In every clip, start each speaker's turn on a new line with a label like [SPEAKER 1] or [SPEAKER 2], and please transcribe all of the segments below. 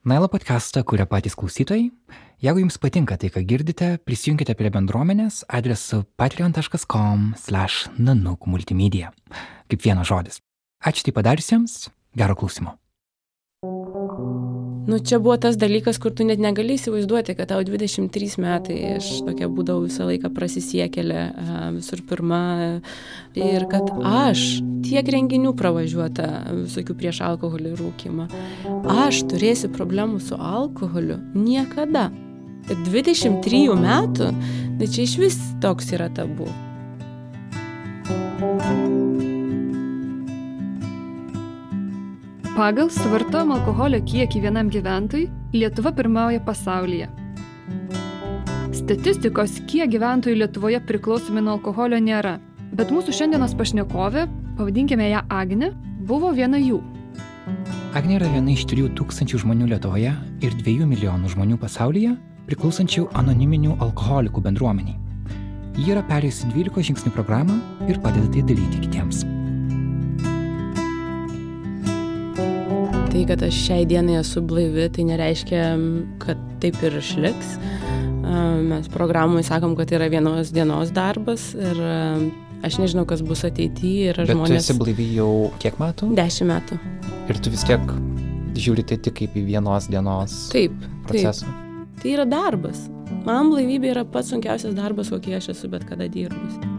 [SPEAKER 1] Nailo podcastą kuria patys klausytojai. Jeigu jums patinka tai, ką girdite, prisijunkite prie bendruomenės adresu patreon.com/nanuk multimedia. Kaip vienas žodis. Ačiū tai padariusiems, gero klausimo.
[SPEAKER 2] Nu, čia buvo tas dalykas, kur tu net negali įsivaizduoti, kad tau 23 metai, aš tokia būdavau visą laiką prasisiekėlė visur pirma ir kad aš tiek renginių pravažiuota visokių prieš alkoholį rūkimą, aš turėsiu problemų su alkoholiu niekada. 23 metų, tai čia iš vis toks yra tabu.
[SPEAKER 3] Pagal suvartojamo alkoholio kiekį vienam gyventojui Lietuva pirmauja pasaulyje. Statistikos, kiek gyventojų Lietuvoje priklausomi nuo alkoholio nėra, bet mūsų šiandienos pašnekovė, pavadinkime ją Agne, buvo viena jų.
[SPEAKER 1] Agnė yra viena iš 3000 žmonių Lietuvoje ir 2 milijonų žmonių pasaulyje priklausančių anoniminių alkoholikų bendruomeniai. Ji yra perėjusi 12 žingsnių programą ir padeda tai daryti kitiems.
[SPEAKER 2] Tai, kad aš šiai dienai esu blaivi, tai nereiškia, kad taip ir išliks. Mes programui sakom, kad yra vienos dienos darbas ir aš nežinau, kas bus ateityje.
[SPEAKER 1] Bet žmonės... tu esi blaivi jau kiek metų?
[SPEAKER 2] Dešimt metų.
[SPEAKER 1] Ir tu vis tiek žiūri tai tik kaip į vienos dienos
[SPEAKER 2] taip,
[SPEAKER 1] procesą.
[SPEAKER 2] Taip. Tai yra darbas. Man blaivybė yra pats sunkiausias darbas, kokį aš esu bet kada dirbus.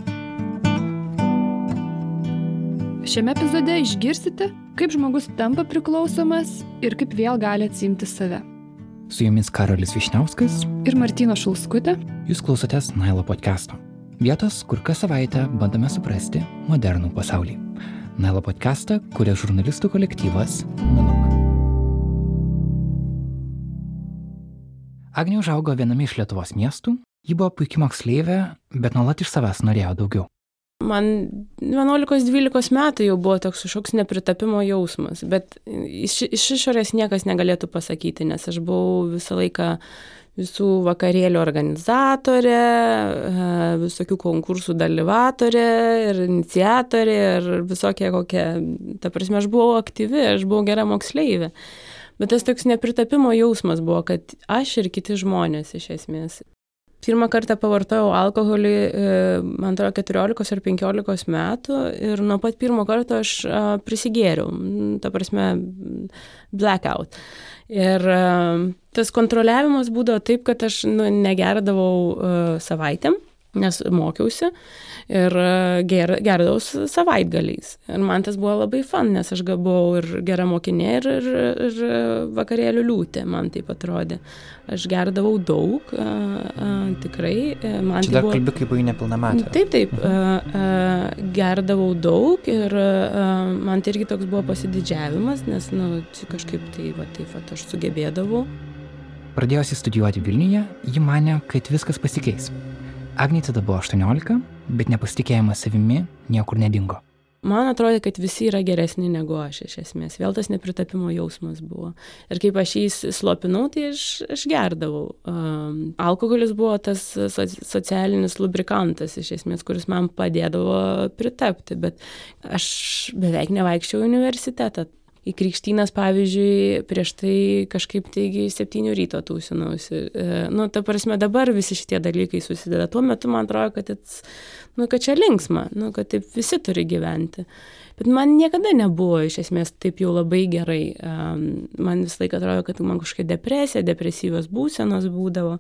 [SPEAKER 3] Šiame epizode išgirsite, kaip žmogus tampa priklausomas ir kaip vėl gali atsimti save.
[SPEAKER 1] Su jumis Karolis Višniauskas
[SPEAKER 3] ir Martino Šulskutė.
[SPEAKER 1] Jūs klausotės Nailo podcast'o. Vietos, kur kas savaitę bandome suprasti modernų pasaulį. Nailo podcast'ą kuria žurnalistų kolektyvas Nanuk. Agnė užaugo viename iš Lietuvos miestų, ji buvo puikia moksleivė, bet nuolat iš savęs norėjo daugiau.
[SPEAKER 2] Man 11-12 metų jau buvo toks kažkoks nepritapimo jausmas, bet iš, iš išorės niekas negalėtų pasakyti, nes aš buvau visą laiką visų vakarėlių organizatorė, e, visokių konkursų dalyvatorė ir iniciatorė ir visokie kokie, ta prasme, aš buvau aktyvi, aš buvau gera moksleivė. Bet tas toks nepritapimo jausmas buvo, kad aš ir kiti žmonės iš esmės pirmą kartą pavartojau alkoholį, e, man atrodo, 14 ar 15 metų ir nuo pat pirmo karto aš prisigėriau, ta prasme, blackout. Ir tas kontroliavimas būdavo taip, kad aš nu, negerdavau e, savaitėm, nes mokiausi ir e, ger, gerdavau savaitgaliais. Ir man tas buvo labai fan, nes aš buvau ir gera mokinė, ir, ir, ir vakarėlių liūtė, man taip atrodė. Aš gerdavau daug, a, a, tikrai.
[SPEAKER 1] E, man Čia tai dar buvo... kalbi kaip buvai nepilnametė.
[SPEAKER 2] Taip, taip, a, a, gerdavau daug ir a, man tai irgi toks buvo pasididžiavimas, nes, nu, kažkaip tai, va, taip, va, aš sugebėdavau.
[SPEAKER 1] Pradėjusi studijuoti Vilniuje, ji mane, kad viskas pasikeis Agnei tada buvo 18, bet nepasitikėjimas savimi niekur nedingo.
[SPEAKER 2] Man atrodo, kad visi yra geresni negu aš iš esmės. Vėl tas nepritapimo jausmas buvo. Ir kaip aš jį slopinau, tai aš, aš gerdavau. Um, alkoholis buvo tas so, socialinis lubrikantas iš esmės, kuris man padėdavo pritapti, bet aš beveik nevaikščiau į universitetą į krikštynas, pavyzdžiui, prieš tai kažkaip taigi septynių ryto tūsinausi. E, nu, ta prasme, dabar visi šitie dalykai susideda. Tuo metu man atrodo, kad, it's, nu, kad čia linksma, nu, kad taip visi turi gyventi. Bet man niekada nebuvo iš esmės taip jau labai gerai. Um, man visą laiką atrodo, kad man kažkokia depresija, depresyvios būsenos būdavo.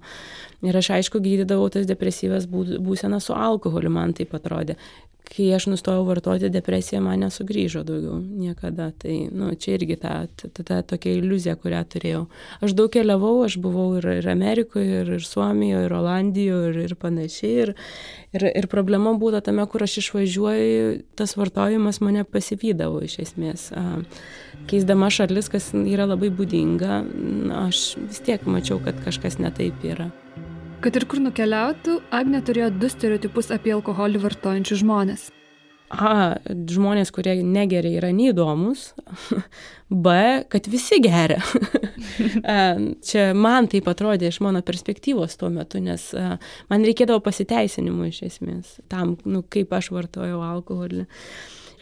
[SPEAKER 2] Ir aš aišku gydydavau tas depresyvias būsenas su alkoholiu, man taip atrodė kai aš nustojau vartoti depresiją, man nesugrįžo daugiau niekada. Tai, nu, čia irgi ta, ta, ta, tokia iliuzija, kurią turėjau. Aš daug keliavau, aš buvau ir, ir Amerikoje, ir, ir Suomijoje, ir Olandijoje, ir, ir panašiai. Ir, ir, ir problema būtų tame, kur aš išvažiuoju, tas vartojimas mane pasivydavo iš esmės. Keisdama šalis, kas yra labai būdinga, aš vis tiek mačiau, kad kažkas netaip yra.
[SPEAKER 3] Kad ir kur nukeliautų, Agne turėjo du stereotipus apie alkoholį vartojančius žmonės.
[SPEAKER 2] A, žmonės, kurie negeria, yra neįdomus. B, kad visi geria. Čia man taip atrodė iš mano perspektyvos tuo metu, nes man reikėdavo pasiteisinimų iš esmės tam, nu, kaip aš vartojau alkoholį.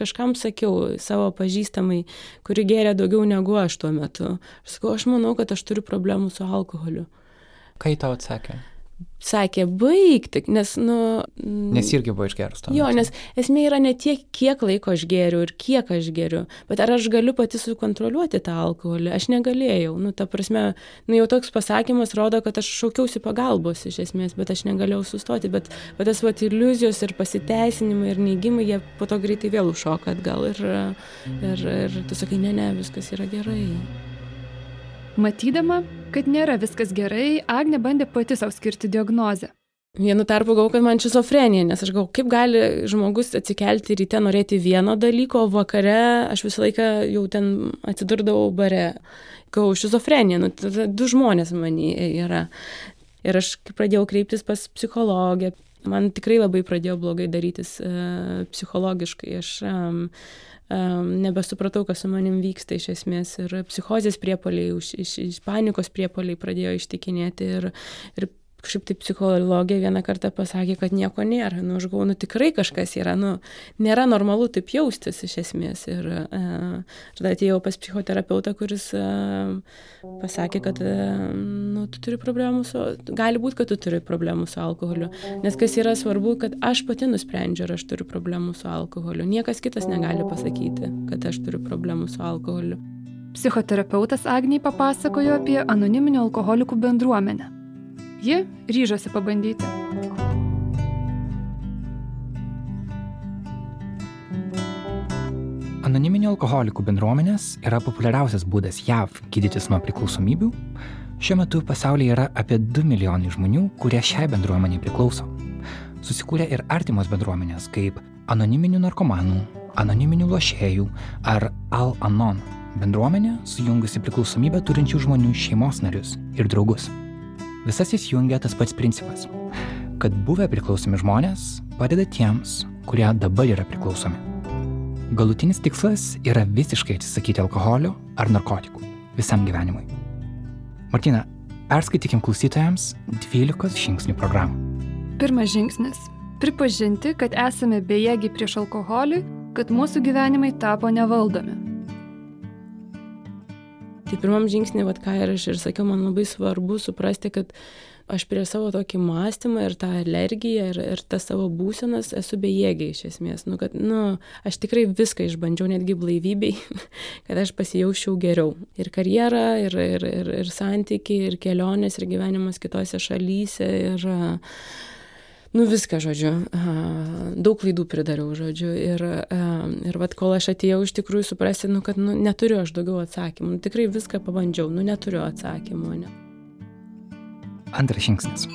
[SPEAKER 2] kažkam sakiau, savo pažįstamai, kuri gėrė daugiau negu aš tuo metu. Aš sakau, aš manau, kad aš turiu problemų su alkoholiu.
[SPEAKER 1] Kai tau atsakė?
[SPEAKER 2] Sakė, baig tik, nes, nu...
[SPEAKER 1] Nes irgi buvo išgerus to.
[SPEAKER 2] Jo, nes esmė yra ne tiek, kiek laiko aš geriu ir kiek aš geriu, bet ar aš galiu pati sukontroliuoti tą alkoholį. Aš negalėjau. Nu, ta prasme, nu, jau toks pasakymas rodo, kad aš šaukiausi pagalbos iš esmės, bet aš negalėjau sustoti. Bet, bet tas vat iliuzijos ir pasiteisinimai ir neigimai, jie po to greitai vėl užšoka atgal ir, ir, ir tu sakai, ne, ne, viskas yra gerai.
[SPEAKER 3] Matydama, kad nėra viskas gerai, Agne bandė pati savo skirti diagnozę.
[SPEAKER 2] Vienu tarpu galvoju, kad man šizofrenija, nes aš galvoju, kaip gali žmogus atsikelti ryte norėti vieno dalyko, o vakare aš visą laiką jau ten atsidurdavau bare. Gau šizofrenija, nu, du žmonės manį yra. Ir aš pradėjau kreiptis pas psichologę. Man tikrai labai pradėjo blogai darytis uh, psichologiškai. Aš um, nebesupratau, kas su manim vyksta iš esmės ir psichozės priepoliai, iš, iš, iš panikos priepoliai pradėjo ištikinėti ir, ir kažkaip tai psichologė vieną kartą pasakė, kad nieko nėra. Nu, aš galvoju, nu tikrai kažkas yra, nu, nėra normalu taip jaustis iš esmės. Ir e, tada atėjau pas psichoterapeutą, kuris e, pasakė, kad e, nu, tu turi problemų su, gali būti, kad tu turi problemų su alkoholiu. Nes kas yra svarbu, kad aš pati nusprendžiu, ar aš turiu problemų su alkoholiu. Niekas kitas negali pasakyti, kad aš turiu problemų su alkoholiu.
[SPEAKER 3] Psichoterapeutas Agniai papasakojo apie anoniminių alkoholikų bendruomenę. Ji ryžosi pabandyti.
[SPEAKER 1] Anoniminių alkoholikų bendruomenės yra populiariausias būdas JAV gydytis nuo priklausomybių. Šiuo metu pasaulyje yra apie 2 milijonai žmonių, kurie šiai bendruomeniai priklauso. Susikūrė ir artimos bendruomenės kaip anoniminių narkomanų, anoniminių lošėjų ar Al-Anon bendruomenė sujungusi priklausomybę turinčių žmonių šeimos narius ir draugus. Visas jis jungia tas pats principas, kad buvę priklausomi žmonės padeda tiems, kurie dabar yra priklausomi. Galutinis tikslas yra visiškai atsisakyti alkoholio ar narkotikų visam gyvenimui. Martina, perskaitykim klausytojams 12 žingsnių programą.
[SPEAKER 3] Pirmas žingsnis - pripažinti, kad esame bejėgiai prieš alkoholį, kad mūsų gyvenimai tapo nevaldomi.
[SPEAKER 2] Tai pirmam žingsnį, vad ką ir aš ir sakiau, man labai svarbu suprasti, kad aš prie savo tokį mąstymą ir tą alergiją ir, ir tą savo būsenas esu bejėgiai iš esmės. Nu, kad, nu, aš tikrai viską išbandžiau, netgi blaivybei, kad aš pasijaučiau geriau. Ir karjera, ir, ir, ir, ir santykiai, ir kelionės, ir gyvenimas kitose šalyse. Ir, uh, nu viską, žodžiu, daug klaidų pridariau, žodžiu. Ir, ir vad, kol aš atėjau iš tikrųjų suprasti, nu, kad nu, neturiu aš daugiau atsakymų. Nu, tikrai viską pabandžiau, nu neturiu atsakymų. Ne.
[SPEAKER 1] Antras žingsnis.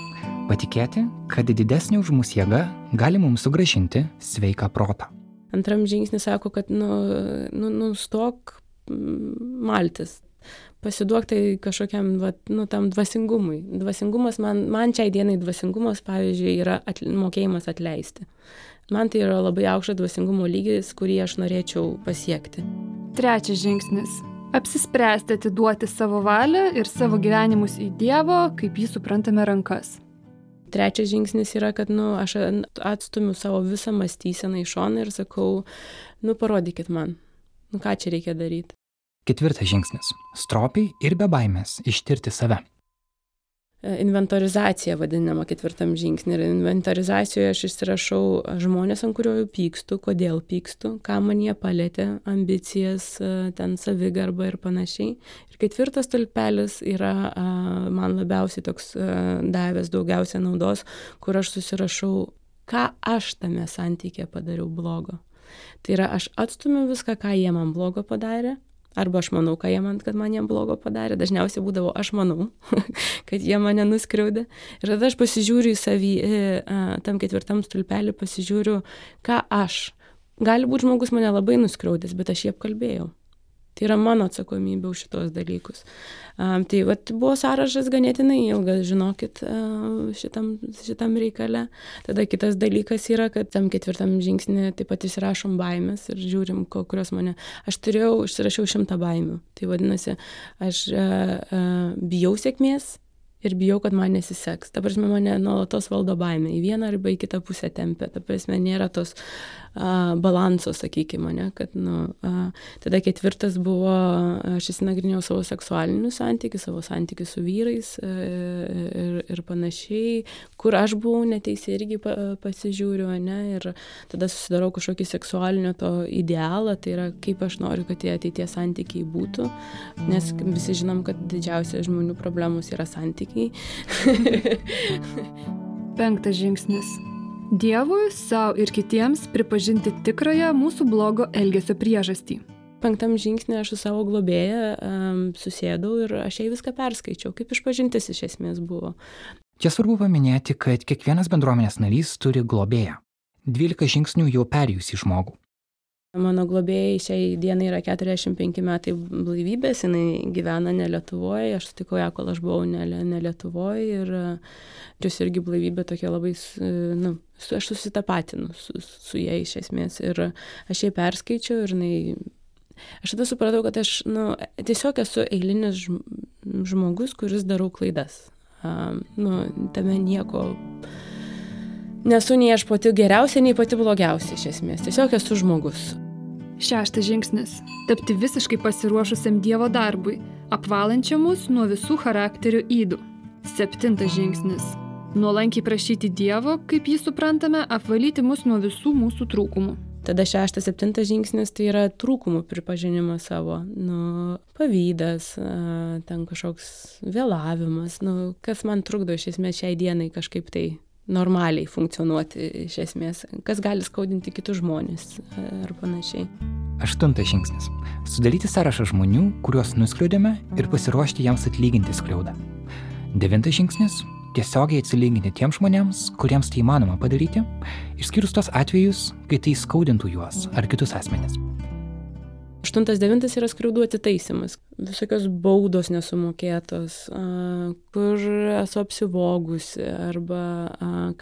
[SPEAKER 1] Patikėti, kad didesnė už mūsų jėga gali mums sugražinti sveiką protą.
[SPEAKER 2] Antram žingsnis sako, kad nu, nu, nustok maltis, pasiduok tai kažkokiam, va, nu, tam dvasingumui. Dvasingumas man, man šiai dienai dvasingumas, pavyzdžiui, yra atl mokėjimas atleisti. Man tai yra labai aukštas dvasingumo lygis, kurį aš norėčiau pasiekti.
[SPEAKER 3] Trečias žingsnis - apsispręsti atiduoti savo valią ir savo gyvenimus į Dievo, kaip jį suprantame, rankas.
[SPEAKER 2] Trečias žingsnis yra, kad nu, aš atstumiu savo visą mąstyseną į šoną ir sakau, nu parodykit man, nu ką čia reikia daryti.
[SPEAKER 1] Ketvirtas žingsnis - stropiai ir be baimės ištirti save.
[SPEAKER 2] E, inventorizacija vadinama ketvirtam žingsnį. Ir inventorizacijoje aš įsirašau žmonės, ant kurių pykstu, kodėl pykstu, ką man jie palėtė, ambicijas, e, ten savigarbą ir panašiai. Ir ketvirtas tulpelis yra man labiausiai toks e, davęs daugiausia naudos, kur aš susirašau, ką aš tame santykė padariau blogo. Tai yra, aš atstumiu viską, ką jie man blogo padarė, Arba aš manau, ką jie man, kad man jiem blogo padarė. Dažniausiai būdavo aš manau, kad jie mane nuskriaudė. Ir tada aš pasižiūriu į savį, tam ketvirtam stulpelį pasižiūriu, ką aš. Gali būti žmogus mane labai nuskriaudęs, bet aš jį apkalbėjau. Tai yra mano atsakomybė už šitos dalykus. Um, tai vat, buvo sąrašas ganėtinai ilgas, žinokit, uh, šitam, šitam reikale. Tada kitas dalykas yra, kad tam ketvirtam žingsnį taip pat įsirašom baimės ir žiūrim, kurios mane. Aš turėjau, išsirašiau šimtą baimių. Tai vadinasi, aš uh, uh, bijau sėkmės ir bijau, kad man nesiseks. Ta prasme, mane nuolatos valdo baimė. Į vieną arba į kitą pusę tempia. Ta prasme, nėra tos a, balanso, sakykime, ne, kad, nu, a, tada ketvirtas buvo, aš įsinagrinėjau savo seksualinius santykius, savo santykius su vyrais e, ir, ir panašiai, kur aš buvau neteisė irgi pa, pasižiūriu, ne, ir tada susidarau kažkokį seksualinio to idealą, tai yra kaip aš noriu, kad tie ateities santykiai būtų, nes visi žinom, kad didžiausia žmonių problemos yra santykiai.
[SPEAKER 3] Penktas žingsnis Dievui, savo ir kitiems pripažinti tikrąją mūsų blogo elgesio priežastį.
[SPEAKER 2] Penktam žingsnė aš su savo globėja um, susėdau ir aš jai viską perskaičiau, kaip išpažintis iš esmės buvo.
[SPEAKER 1] Čia svarbu paminėti, kad kiekvienas bendruomenės narys turi globėją. 12 žingsnių jau perėjus į žmogų.
[SPEAKER 2] Mano globėjai šiai dienai yra 45 metai blaivybės, jinai gyvena ne Lietuvoje, aš sutikau ją, kol aš buvau ne, ne Lietuvoje ir jos irgi blaivybė tokia labai, nu, aš susitapatinu su, su jai iš esmės ir aš jai perskaičiau ir jinai, aš tada supratau, kad aš, nu, tiesiog esu eilinis žmogus, kuris darau klaidas. Nu, tame nieko nesu nei aš pati geriausia, nei pati blogiausia iš esmės. Tiesiog esu žmogus.
[SPEAKER 3] Šeštas žingsnis - tapti visiškai pasiruošusiam Dievo darbui, apvalančiam mus nuo visų charakterio įdų. Septintas žingsnis - nuolankiai prašyti Dievo, kaip jį suprantame, apvalyti mus nuo visų mūsų trūkumų.
[SPEAKER 2] Tada šeštas, septintas žingsnis tai yra trūkumų pripažinimas savo, nu, pavydas, ten kažkoks vėlavimas, nu, kas man trukdo iš esmės šiai dienai kažkaip tai normaliai funkcionuoti iš esmės, kas gali skaudinti kitus žmonės ar panašiai.
[SPEAKER 1] Aštuntas žingsnis - sudaryti sąrašą žmonių, kuriuos nuskliaudėme ir pasiruošti jiems atlyginti skriaudą. Devintas žingsnis - tiesiogiai atsilyginti tiems žmonėms, kuriems tai įmanoma padaryti, išskyrus tos atvejus, kai tai skaudintų juos ar kitus asmenis.
[SPEAKER 2] Aštuntas devintas yra skriaudų atitaisimas. Visokios baudos nesumokėtos, kur esu apsivogusi arba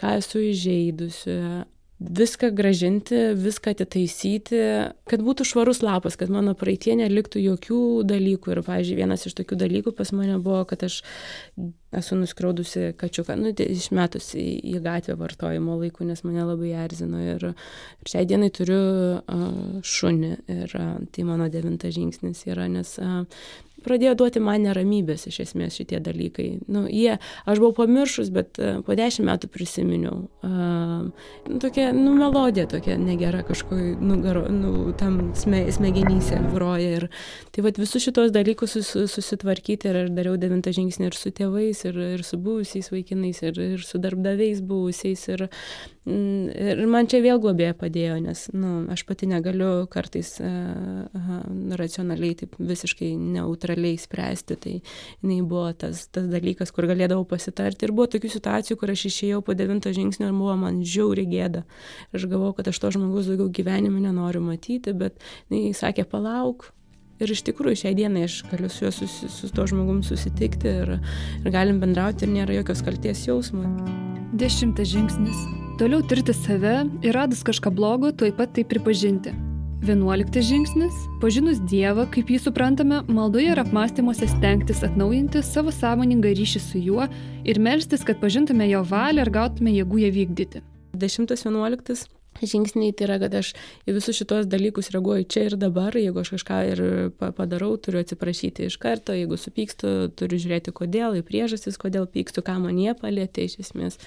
[SPEAKER 2] ką esu įžeidusi, viską gražinti, viską atitaisyti, kad būtų švarus lapas, kad mano praeitie neliktų jokių dalykų. Ir, pavyzdžiui, vienas iš tokių dalykų pas mane buvo, kad aš esu nuskriaudusi kačiuką, nu, tai išmetusi į, į gatvę vartojimo laiku, nes mane labai erzino. Ir, ir šiai dienai turiu uh, šunį ir uh, tai mano devintas žingsnis yra, nes uh, pradėjo duoti man neramybės iš esmės šitie dalykai. Nu, jie, aš buvau pamiršus, bet uh, po dešimt metų prisiminiau. Uh, tokia, nu, melodija tokia negera kažkokio nugaro, nu, tam sme, smegenyse groja. Ir tai vad visus šitos dalykus sus, susitvarkyti ir aš dariau devintą žingsnį ir su tėvais, ir, ir su buvusiais vaikinais, ir, ir su darbdaviais buvusiais. Ir, Mm, ir man čia vėl globėja padėjo, nes nu, aš pati negaliu kartais uh, racionaliai, taip visiškai neutraliai spręsti. Tai jinai buvo tas, tas dalykas, kur galėdavau pasitarti. Ir buvo tokių situacijų, kur aš išėjau po devinto žingsnio ir buvo man žiauri gėda. Aš galvojau, kad aš to žmogus daugiau gyvenime nenoriu matyti, bet jinai sakė, palauk, Ir iš tikrųjų šiai dienai aš galiu su juo susi, su to žmogum susitikti ir, ir galim bendrauti ir nėra jokios kalties jausmo.
[SPEAKER 3] Dešimtas žingsnis Toliau tirti save ir radus kažką blogo, tuoj pat tai pripažinti. Vienuoliktas žingsnis - pažinus Dievą, kaip jį suprantame, maldoje ir apmąstymuose stengtis atnaujinti savo sąmoningą ryšį su juo ir melstis, kad pažintume jo valią ir gautume jėgų ją vykdyti.
[SPEAKER 2] Dešimtas, vienuoliktas žingsniai tai yra, kad aš į visus šitos dalykus reaguoju čia ir dabar, jeigu aš kažką ir padarau, turiu atsiprašyti iš karto, jeigu supykstu, turiu žiūrėti kodėl, į priežastis, kodėl pykstu, ką man jie palėtė iš esmės.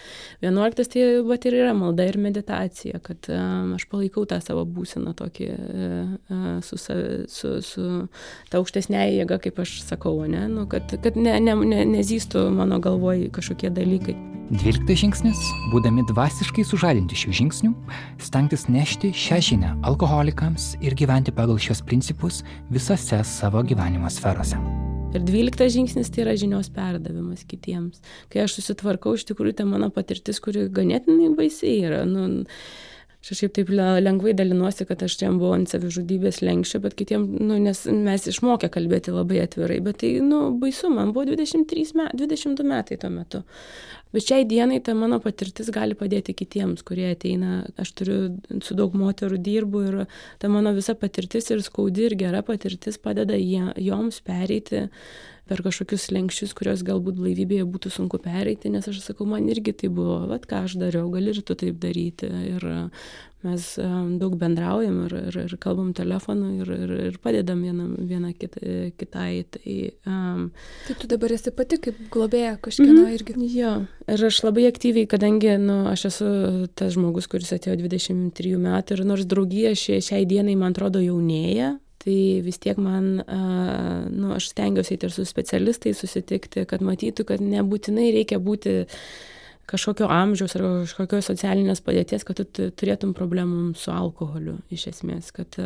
[SPEAKER 2] Vienuoliktas tai bet ir yra malda ir meditacija, kad um, aš palaikau tą savo būseną tokį uh, su, su, su ta aukštesnė jėga, kaip aš sakau, ne? nu, kad, kad ne, ne, ne, nezystų mano galvoj kažkokie dalykai.
[SPEAKER 1] Dvyliktas žingsnis - būdami dvasiškai sužadinti šių žingsnių, stengtis nešti šią žinią alkoholikams ir gyventi pagal šios principus visose savo gyvenimo sferose.
[SPEAKER 2] Ir dvyliktas žingsnis tai yra žinios perdavimas kitiems. Kai aš susitvarkau, iš tikrųjų tai mano patirtis, kuri ganėtinai baisiai yra. Nu, aš šiaip taip lengvai dalinuosi, kad aš ten buvau ant savižudybės lenkščio, bet kitiem, nu, nes mes išmokę kalbėti labai atvirai, bet tai, nu, baisu, man buvo 23 metai, 22 metai tuo metu. Bet šiai dienai ta mano patirtis gali padėti kitiems, kurie ateina. Aš turiu su daug moterų dirbu ir ta mano visa patirtis ir skaudi ir gera patirtis padeda jie, joms pereiti per kažkokius lenkščius, kuriuos galbūt blaivybėje būtų sunku pereiti, nes aš sakau, man irgi tai buvo, vad ką aš dariau, gali ir tu taip daryti. Ir mes daug bendraujam ir, ir, ir kalbam telefonu ir, ir, ir padedam vienam, viena kita, kitai. Tai, um,
[SPEAKER 3] tai tu dabar esi pati kaip globėja kažkieno mm, irgi.
[SPEAKER 2] Jo, ir aš labai aktyviai, kadangi nu, aš esu tas žmogus, kuris atėjo 23 metų ir nors draugija šiai dienai, man atrodo, jaunėja, tai vis tiek man, nu, aš stengiuosi eiti ir su specialistais susitikti, kad matytų, kad nebūtinai reikia būti kažkokio amžiaus ar kažkokios socialinės padėties, kad tu turėtum problemų su alkoholiu iš esmės, kad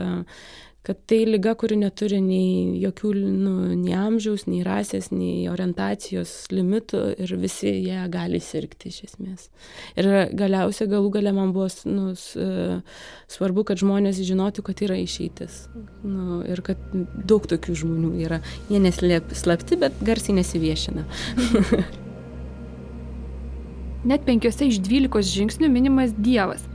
[SPEAKER 2] kad tai lyga, kuri neturi nei jokių, nu, nei amžiaus, nei rasės, nei orientacijos limitų ir visi jie gali sirgti iš esmės. Ir galiausiai galų gale man buvo nu, svarbu, kad žmonės žinotų, kad yra išeitis. Nu, ir kad daug tokių žmonių yra. Jie neslėpti, bet garsiai nesiviešina.
[SPEAKER 3] Net penkiose iš dvylikos žingsnių minimas Dievas.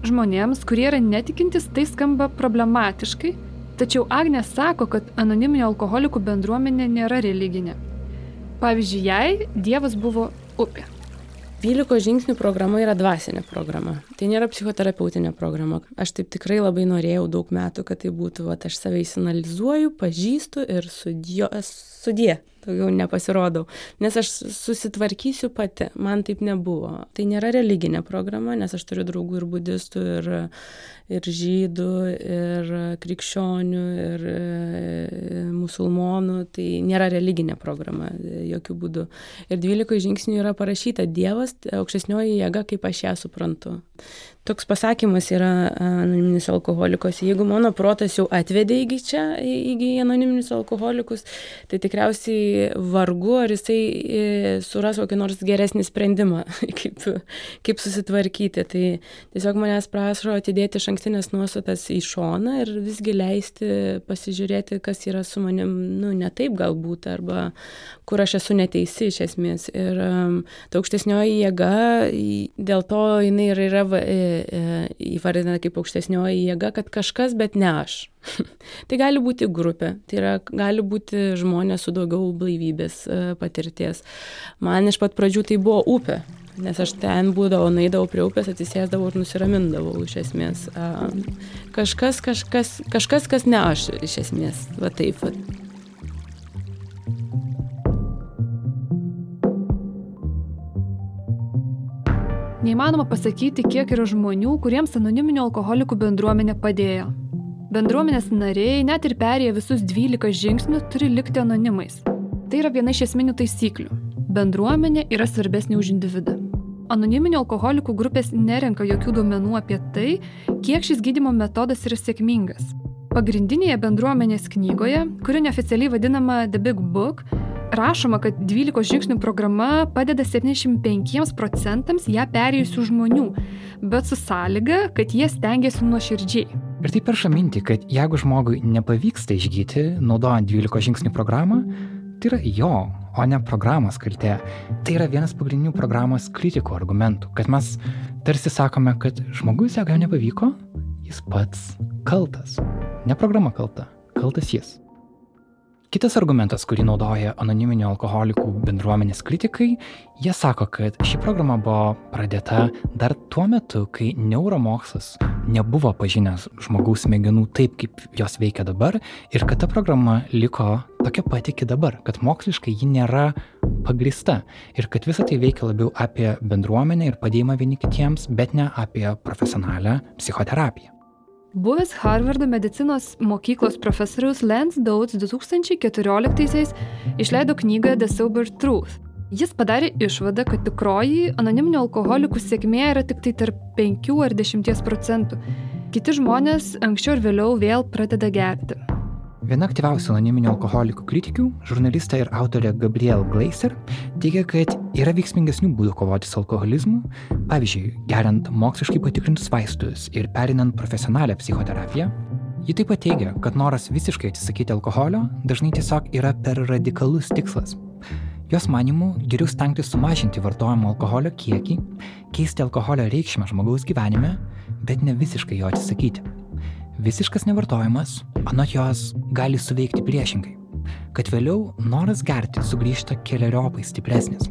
[SPEAKER 3] Žmonėms, kurie yra netikintis, tai skamba problematiškai Tačiau Agnė sako, kad anoniminė alkoholikų bendruomenė nėra religinė. Pavyzdžiui, jai Dievas buvo upė.
[SPEAKER 2] 12 žingsnių programa yra dvasinė programa. Tai nėra psichoterapeutinė programa. Aš taip tikrai labai norėjau daug metų, kad tai būtų, va, aš save įsinalizuoju, pažįstu ir sudie, sudie daugiau nepasirodau. Nes aš susitvarkysiu pati, man taip nebuvo. Tai nėra religinė programa, nes aš turiu draugų ir budistų, ir, ir žydų, ir krikščionių, ir e, musulmonų. Tai nėra religinė programa jokių būdų. Ir 12 žingsnių yra parašyta Dievas, aukštesnioji jėga, kaip aš ją suprantu toks pasakymas yra anoniminis alkoholikas. Jeigu mano protas jau atvedė iki čia, iki anoniminius alkoholikus, tai tikriausiai vargu, ar jisai e, suras kokį nors geresnį sprendimą, kaip, kaip susitvarkyti. Tai tiesiog manęs prašo atidėti šankstinės nuostatas į šoną ir visgi leisti pasižiūrėti, kas yra su manim, nu, ne taip galbūt, arba kur aš esu neteisi iš esmės. Ir um, ta aukštesnioji jėga, dėl to jinai ir yra. E, E, įvardina kaip aukštesnioji jėga, kad kažkas, bet ne aš. tai gali būti grupė, tai yra, gali būti žmonės su daugiau blaivybės e, patirties. Man iš pat pradžių tai buvo upė, nes aš ten būdavau, naidavau prie upės, atsisėsdavau ir nusiramindavau iš esmės. Kažkas, kažkas, kažkas, kas ne aš iš esmės, va taip. Va.
[SPEAKER 3] Neįmanoma pasakyti, kiek yra žmonių, kuriems anoniminio alkoholikų bendruomenė padėjo. Bendruomenės nariai, net ir perėję visus 12 žingsnių, turi likti anonimais. Tai yra viena iš esminių taisyklių. Bendruomenė yra svarbesnė už individą. Anoniminio alkoholikų grupės nerenka jokių duomenų apie tai, kiek šis gydimo metodas yra sėkmingas. Pagrindinėje bendruomenės knygoje, kuri neoficialiai vadinama The Big Book, rašoma, kad 12 žingsnių programa padeda 75 procentams ją perėjusių žmonių, bet su sąlyga, kad jie stengiasi nuoširdžiai.
[SPEAKER 1] Ir tai perša minti, kad jeigu žmogui nepavyksta išgyti, naudojant 12 žingsnių programą, tai yra jo, o ne programos kaltė. Tai yra vienas pagrindinių programos kritikų argumentų, kad mes tarsi sakome, kad žmogus, jeigu jam nepavyko, jis pats kaltas. Ne programa kalta, kaltas jis. Kitas argumentas, kurį naudoja anoniminių alkoholikų bendruomenės kritikai, jie sako, kad ši programa buvo pradėta dar tuo metu, kai neuromokslas nebuvo pažinęs žmogaus smegenų taip, kaip jos veikia dabar ir kad ta programa liko tokia pati iki dabar, kad moksliškai ji nėra pagrista ir kad visa tai veikia labiau apie bendruomenę ir padėjimą vieni kitiems, bet ne apie profesionalią psichoterapiją.
[SPEAKER 3] Buvęs Harvardo medicinos mokyklos profesorius Lance Dowds 2014-aisiais išleido knygą The Sober Truth. Jis padarė išvadą, kad tikroji anoniminių alkoholikų sėkmė yra tik tai tarp 5 ar 10 procentų. Kiti žmonės anksčiau ir vėliau vėl pradeda gerti.
[SPEAKER 1] Viena aktyviausių anoniminių alkoholikų kritikių, žurnalistė ir autorė Gabriel Glaser, teigia, kad yra veiksmingesnių būdų kovoti su alkoholizmu, pavyzdžiui, geriant moksliškai patikrintus vaistus ir perinant profesionalią psichoterapiją. Ji taip pat teigia, kad noras visiškai atsisakyti alkoholio dažnai tiesiog yra per radikalus tikslas. Jos manimų geriau stengtis sumažinti vartojamo alkoholio kiekį, keisti alkoholio reikšmę žmogaus gyvenime, bet ne visiškai jo atsisakyti. Visiškas nevartojimas, anot jos, gali suveikti priešingai, kad vėliau noras gerti sugrįžta keliariopai stipresnis.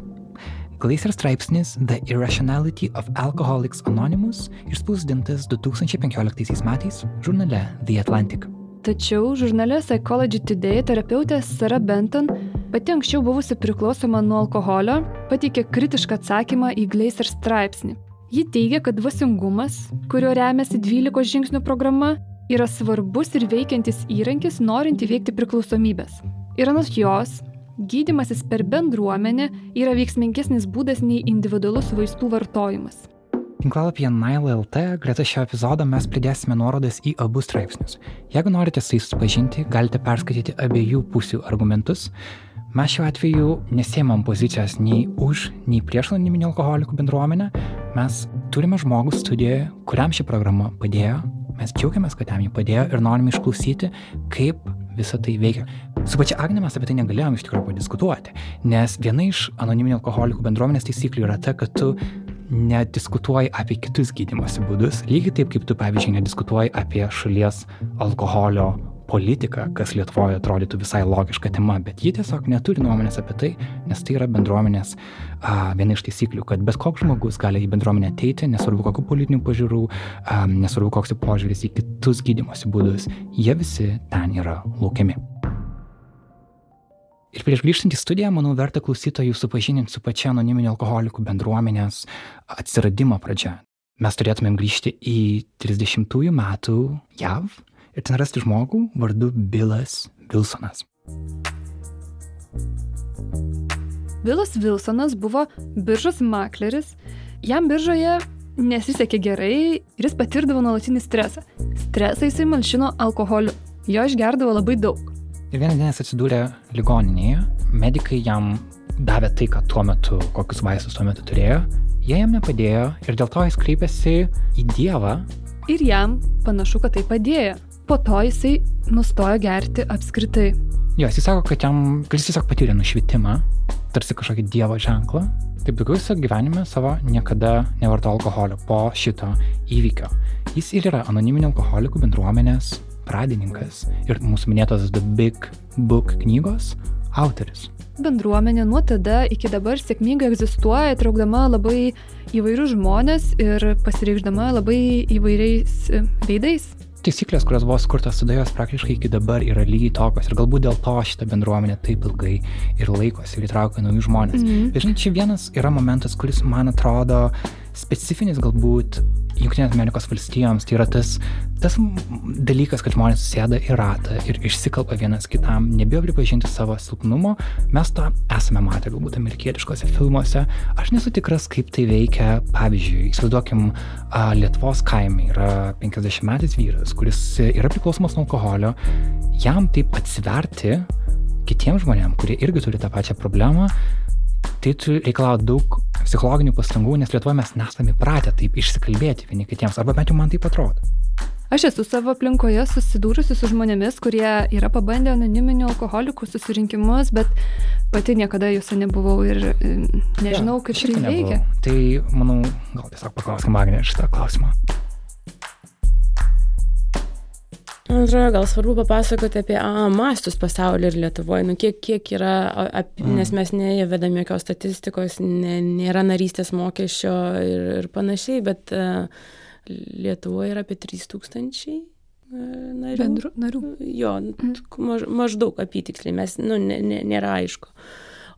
[SPEAKER 1] Glacier straipsnis The Irrationality of Alcoholics Anonymous išspausdintas 2015 metais žurnale The Atlantic.
[SPEAKER 3] Tačiau žurnale Psychology Today terapeutė Sara Benton, pati anksčiau buvusi priklausoma nuo alkoholio, pateikė kritišką atsakymą į Glacier straipsnį. Ji teigia, kad dvasingumas, kurio remiasi 12 žingsnių programa, yra svarbus ir veikiantis įrankis norint įveikti priklausomybės. Ir anot jos, gydimasis per bendruomenę yra veiksmingesnis būdas nei individualus vaistų vartojimas.
[SPEAKER 1] Tinklalapyje Nile.lt greta šio epizodo mes pridėsime nuorodas į abu straipsnius. Jeigu norite su jais susipažinti, galite perskaityti abiejų pusių argumentus. Mes šiuo atveju nesėmam pozicijos nei už, nei prieš anoniminį alkoholikų bendruomenę. Mes turime žmogų studijoje, kuriam ši programa padėjo Mes džiaugiamės, kad jam jį padėjo ir norim išklausyti, kaip visą tai veikia. Su pačia Agne mes apie tai negalėjom iš tikrųjų padiskutuoti, nes viena iš anoniminių alkoholikų bendruomenės taisyklių yra ta, kad tu nediskutuoji apie kitus gydimosi būdus, lygiai taip kaip tu, pavyzdžiui, nediskutuoji apie šalies alkoholio politika, kas Lietuvoje atrodytų visai logiška tema, bet ji tiesiog neturi nuomonės apie tai, nes tai yra bendruomenės a, viena iš taisyklių, kad bet koks žmogus gali į bendruomenę ateiti, nesvarbu kokiu politiniu pažiūrų, a, nesvarbu koks požiūris į kitus gydimosi būdus, jie visi ten yra laukiami. Ir prieš grįžtant į studiją, manau, verta klausytojų supažinti su pačia anoniminio alkoholikų bendruomenės atsiradimo pradžia. Mes turėtumėm grįžti į 30-ųjų metų JAV, ir ten rasti žmogų vardu Bilas Wilsonas.
[SPEAKER 3] Bilas Wilsonas buvo biržos makleris, jam biržoje nesisekė gerai ir jis patirdavo nuolatinį stresą. Stresą jisai malšino alkoholiu, jo išgerdavo labai daug.
[SPEAKER 1] Ir vieną dieną jis atsidūrė ligoninėje, medikai jam davė tai, ką tuo metu, kokius vaistus tuo metu turėjo, jie jam nepadėjo ir dėl to jis kreipėsi į Dievą.
[SPEAKER 3] Ir jam panašu, kad tai padėjo po to jisai nustojo gerti apskritai.
[SPEAKER 1] Jo, jis sako, kad jam, kad jis tiesiog patyrė nušvitimą, tarsi kažkokį dievo ženklą. Taip daugiau jis gyvenime savo niekada nevarto alkoholio po šito įvykio. Jis ir yra anoniminio alkoholikų bendruomenės pradininkas ir mūsų minėtos The Big Book knygos autoris.
[SPEAKER 3] Bendruomenė nuo tada iki dabar sėkmingai egzistuoja, traukdama labai įvairius žmonės ir pasireikšdama labai įvairiais veidais
[SPEAKER 1] taisyklės, kurios buvo skurtos tada jos praktiškai iki dabar yra lygiai tokios ir galbūt dėl to šitą bendruomenę taip ilgai ir laikosi ir įtraukia naujus žmonės. Mm -hmm. Bet žinai, čia vienas yra momentas, kuris man atrodo specifinis galbūt Junktinės Amerikos valstijoms, tai yra tas, tas dalykas, kad žmonės susėda į ratą ir išsikalba vienas kitam, nebijo pripažinti savo silpnumo. Mes tą esame matę galbūt amerikietiškose filmuose. Aš nesu tikras, kaip tai veikia. Pavyzdžiui, įsivaizduokim, Lietuvos kaime yra 50 metais vyras, kuris yra priklausomas nuo alkoholio. Jam taip atsiverti kitiems žmonėms, kurie irgi turi tą pačią problemą, tai reikalauja daug psichologinių pastangų, nes Lietuvoje mes nesame įpratę taip išsikalbėti vieni kitiems, arba bent jau man taip atrodo.
[SPEAKER 3] Aš esu savo aplinkoje susidūrusi su žmonėmis, kurie yra pabandę anoniminių alkoholikų susirinkimus, bet pati niekada juose nebuvau ir nežinau, ja, kaip tai veikia.
[SPEAKER 1] Tai, manau, gal tiesiog paklauskime Agnė šitą klausimą.
[SPEAKER 2] Man atrodo, gal svarbu papasakoti apie a, mastus pasaulyje ir Lietuvoje, nu, kiek, kiek yra, ap, mm. nes mes neįvedam jokios statistikos, ne, nėra narystės mokesčio ir, ir panašiai, bet a, Lietuvoje yra apie 3000 narių.
[SPEAKER 3] Bendru, narių.
[SPEAKER 2] Jo, mm. maž, maždaug apytiksliai, mes, nu, ne, ne, nėra aišku.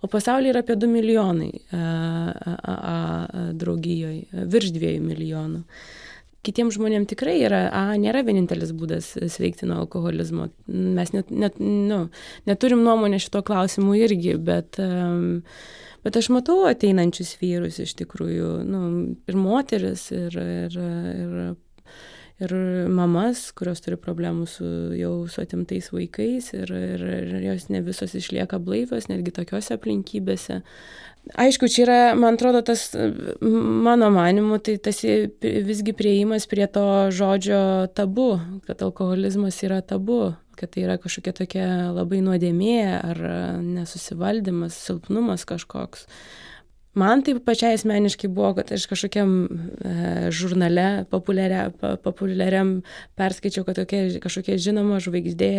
[SPEAKER 2] O pasaulyje yra apie 2 milijonai a, a, a, a, draugijoje, virš 2 milijonų. A, kitiems žmonėms tikrai yra, a, nėra vienintelis būdas sveikti nuo alkoholizmo. Mes net, net, nu, neturim nuomonę šito klausimu irgi, bet, um, bet aš matau ateinančius vyrus iš tikrųjų, nu, ir moteris, ir, ir, ir ir mamas, kurios turi problemų su jau su atimtais vaikais ir, ir, ir jos ne visos išlieka blaivios, netgi tokiuose aplinkybėse. Aišku, čia yra, man atrodo, tas, mano manimu, tai tas visgi prieimas prie to žodžio tabu, kad alkoholizmas yra tabu, kad tai yra kažkokia tokia labai nuodėmė ar nesusivaldymas, silpnumas kažkoks. Man taip pačiai asmeniškai buvo, kad aš kažkokiam e, žurnale populiaria, populiariam perskaičiau, kad tokia, kažkokia žinoma žvaigždė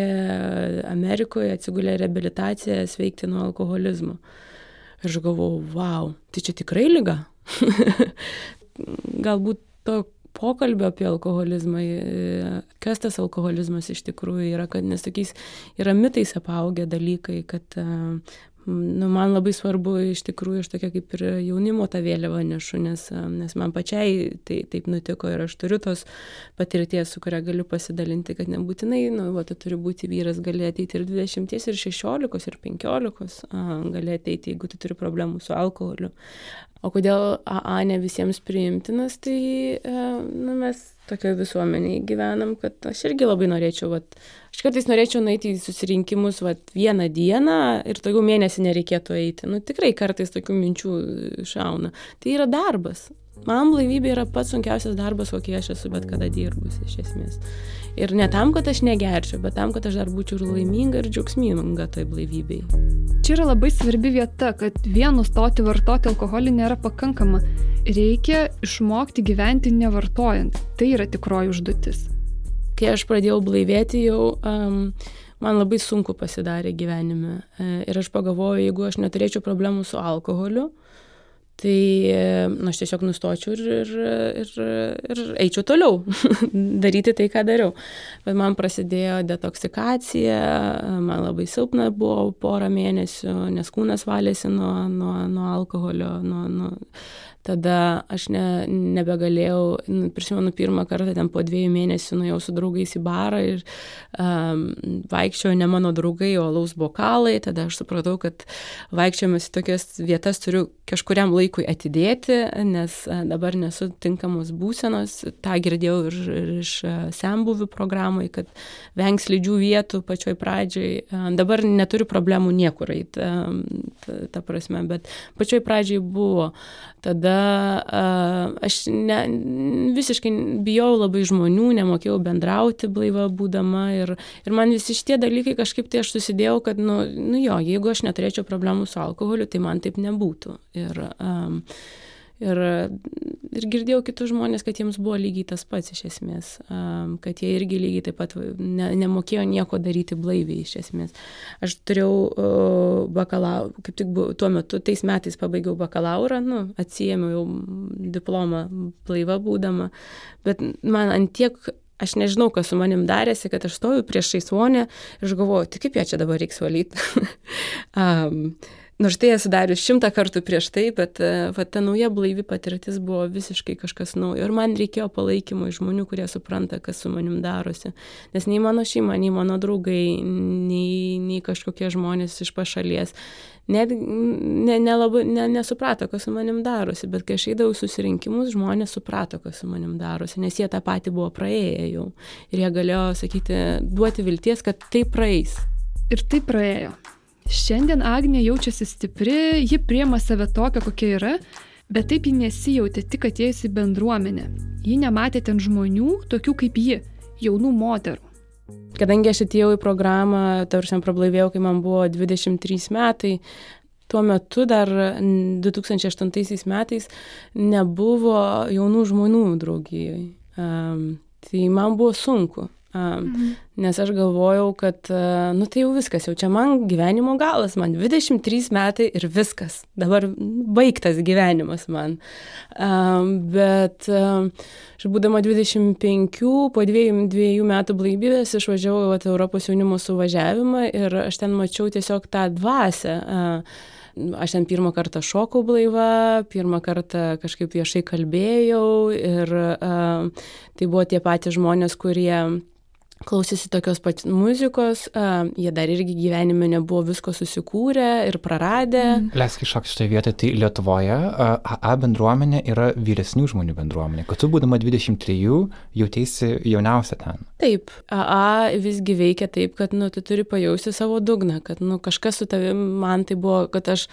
[SPEAKER 2] Amerikoje atsigulė reabilitaciją sveikti nuo alkoholizmo. Ir aš galvojau, wow, tai čia tikrai lyga. Galbūt to pokalbio apie alkoholizmą, e, kas tas alkoholizmas iš tikrųjų yra, kad nes tokiais yra mitais apaugę dalykai, kad nu, man labai svarbu iš tikrųjų, aš tokia kaip ir jaunimo tą vėliavą nešu, nes, nes man pačiai tai taip nutiko ir aš turiu tos patirties, su kuria galiu pasidalinti, kad nebūtinai, nu, va, tu turi būti vyras, gali ateiti ir 20, ir 16, ir 15, gali ateiti, jeigu tu turi problemų su alkoholiu. O kodėl AA ne visiems priimtinas, tai nu, mes tokioje visuomenėje gyvenam, kad aš irgi labai norėčiau, vat, aš kartais norėčiau nueiti į susirinkimus vat, vieną dieną ir daugiau mėnesį nereikėtų eiti. Nu, tikrai kartais tokių minčių šauna. Tai yra darbas. Man blaivybė yra pats sunkiausias darbas, kokį aš esu bet kada dirbus iš esmės. Ir ne tam, kad aš negerčiau, bet tam, kad aš dar būčiau ir laiminga ir džiaugsminga toj blaivybei.
[SPEAKER 3] Čia yra labai svarbi vieta, kad vien nustoti vartoti alkoholį nėra pakankama. Reikia išmokti gyventi nevartojant. Tai yra tikroji užduotis.
[SPEAKER 2] Kai aš pradėjau blaivėti, jau um, man labai sunku pasidarė gyvenime. E, ir aš pagalvojau, jeigu aš neturėčiau problemų su alkoholiu, tai nu, aš tiesiog nustočiau ir, ir, ir, ir eičiau toliau daryti tai, ką dariau. Bet man prasidėjo detoksikacija, man labai silpna buvo porą mėnesių, nes kūnas valėsi nuo, nuo, nuo alkoholio, nuo, nuo, tada aš ne, nebegalėjau, nu, prisimenu pirmą kartą, ten po dviejų mėnesių nuėjau su draugais į barą ir um, vaikščiojo ne mano draugai, o laus bokalai, tada aš supratau, kad vaikščiojimas į tokias vietas turiu kažkuriam laikui atidėti, nes dabar nesu tinkamos būsenos, tą girdėjau ir, ir iš sembuvių programai, kad vengs lydžių vietų pačioj pradžioj, dabar neturiu problemų niekur, ta, ta, ta prasme, bet pačioj pradžioj buvo. Tada aš ne, visiškai bijau labai žmonių, nemokėjau bendrauti blaiva būdama ir, ir man visi šitie dalykai kažkaip tai aš susidėjau, kad, nu, nu jo, jeigu aš neturėčiau problemų su alkoholiu, tai man taip nebūtų. Ir, um, Ir, ir girdėjau kitus žmonės, kad jiems buvo lygiai tas pats iš esmės, kad jie irgi lygiai taip pat ne, nemokėjo nieko daryti blaiviai iš esmės. Aš turėjau bakalaurą, kaip tik buvo, tuo metu, tais metais pabaigiau bakalaurą, nu, atsijėmiau jau diplomą blaiva būdama, bet man antiek aš nežinau, kas su manim darėsi, kad aš stoju prieš šaisvonę ir aš galvoju, tai kaip ją čia dabar reiks valyti. um, Nors tai esu darius šimtą kartų prieš tai, bet e, va, ta nauja blaivi patirtis buvo visiškai kažkas naujo. Ir man reikėjo palaikymo iš žmonių, kurie supranta, kas su manim darosi. Nes nei mano šeima, nei mano draugai, nei, nei kažkokie žmonės iš pašalies net ne, nelabai ne, nesuprato, kas su manim darosi. Bet kai aš eidavau susirinkimus, žmonės suprato, kas su manim darosi, nes jie tą patį buvo praėję jau. Ir jie galėjo sakyti, duoti vilties, kad tai praeis.
[SPEAKER 3] Ir tai praėjo. Šiandien Agnė jaučiasi stipri, ji priema save tokią, kokia yra, bet taip ji nesijautė tik atėjus į bendruomenę. Ji nematė ten žmonių, tokių kaip ji, jaunų moterų.
[SPEAKER 2] Kadangi aš atėjau į programą, tarsi prablaivėjau, kai man buvo 23 metai, tuo metu dar 2008 metais nebuvo jaunų žmonių draugijoje. Um, tai man buvo sunku. Mhm. Nes aš galvojau, kad, nu tai jau viskas, jau čia man gyvenimo galas, man 23 metai ir viskas, dabar baigtas gyvenimas man. Bet aš būdama 25, po dviejų, dviejų metų blaivybės išvažiavau į Europos jaunimo suvažiavimą ir aš ten mačiau tiesiog tą dvasę aš ten pirmą kartą šokau blaiva, pirmą kartą kažkaip viešai kalbėjau ir uh, tai buvo tie patys žmonės, kurie klausėsi tokios pat muzikos, uh, jie dar irgi gyvenime nebuvo visko susikūrę ir praradę. Mm.
[SPEAKER 1] Leisk iššokti šitoje vietoje, tai Lietuvoje uh, AA bendruomenė yra vyresnių žmonių bendruomenė, kad tu būdama 23 jautėsi jauniausia ten.
[SPEAKER 2] Taip, AA visgi veikia taip, kad nu, tu turi pajausti savo dugną, kad nu, kažkas su tavim, man tai buvo, kad aš,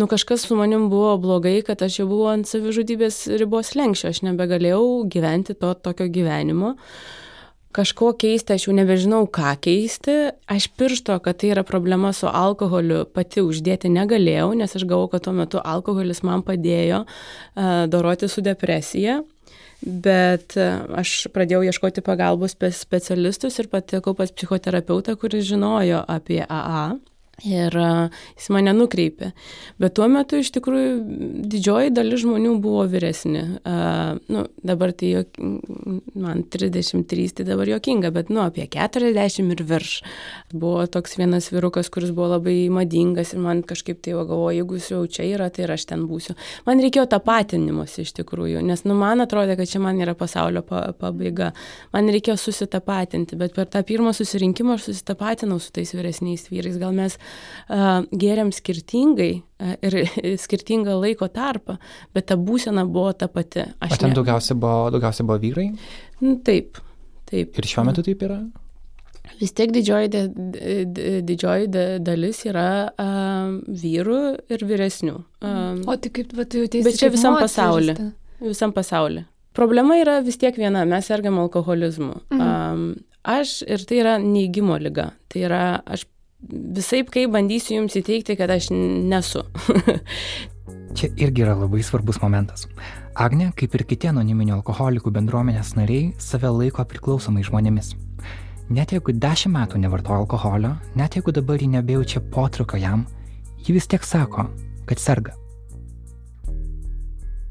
[SPEAKER 2] nu kažkas su manim buvo blogai, kad aš jau buvau ant savižudybės ribos lenkščio, aš nebegalėjau gyventi to tokio gyvenimo. Uh, kažko keisti, aš jau nebežinau, ką keisti. Aš piršto, kad tai yra problema su alkoholiu, pati uždėti negalėjau, nes aš galvojau, kad tuo metu alkoholis man padėjo uh, doroti su depresija. Bet aš pradėjau ieškoti pagalbos pas specialistus ir patekau pas psichoterapeutą, kuris žinojo apie AA. Ir jis mane nukreipė. Bet tuo metu iš tikrųjų didžioji dalis žmonių buvo vyresni. Uh, nu, dabar tai jo, man 33, tai dabar jokinga, bet nu, apie 40 ir virš. Buvo toks vienas virukas, kuris buvo labai madingas ir man kažkaip tai galvoju, jeigu jis jau čia yra, tai ir aš ten būsiu. Man reikėjo tapatinimus iš tikrųjų, nes nu, man atrodė, kad čia man yra pasaulio pabaiga. Man reikėjo susitapatinti, bet per tą pirmą susirinkimą aš susitapatinau su tais vyresniais vyrais. Gal mes gėrėm skirtingai ir skirtingą laiko tarpą, bet ta būsena buvo ta pati.
[SPEAKER 1] Aš o ten ne... daugiausia, buvo, daugiausia buvo vyrai?
[SPEAKER 2] Nu, taip, taip.
[SPEAKER 1] Ir šiuo metu taip yra?
[SPEAKER 2] Vis tiek didžioji, didžioji dalis yra uh, vyrų ir vyresnių.
[SPEAKER 3] Um, o tai kaip tu jautiesi?
[SPEAKER 2] Bet čia visam pasauliu. Visam pasauliu. Problema yra vis tiek viena, mes sergam alkoholizmu. Mhm. Um, aš ir tai yra neįgymo lyga. Tai yra, aš visai kaip bandysiu jums įteikti, kad aš nesu.
[SPEAKER 1] Čia irgi yra labai svarbus momentas. Agne, kaip ir kiti anoniminių alkoholikų bendruomenės nariai, save laiko priklausomai žmonėmis. Net jeigu dešimt metų nevartoja alkoholio, net jeigu dabar ji nebejaučia potrukio jam, ji vis tiek sako, kad serga.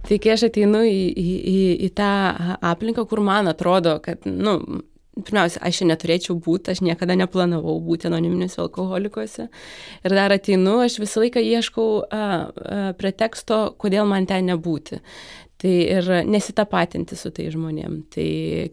[SPEAKER 2] Tai kai aš ateinu į, į, į, į tą aplinką, kur man atrodo, kad, nu, pirmiausia, aš čia neturėčiau būti, aš niekada neplanavau būti anoniminiuose alkoholikuose. Ir dar ateinu, aš visą laiką ieškau a, a, preteksto, kodėl man ten nebūti. Tai ir nesitapatinti su tai žmonėm. Tai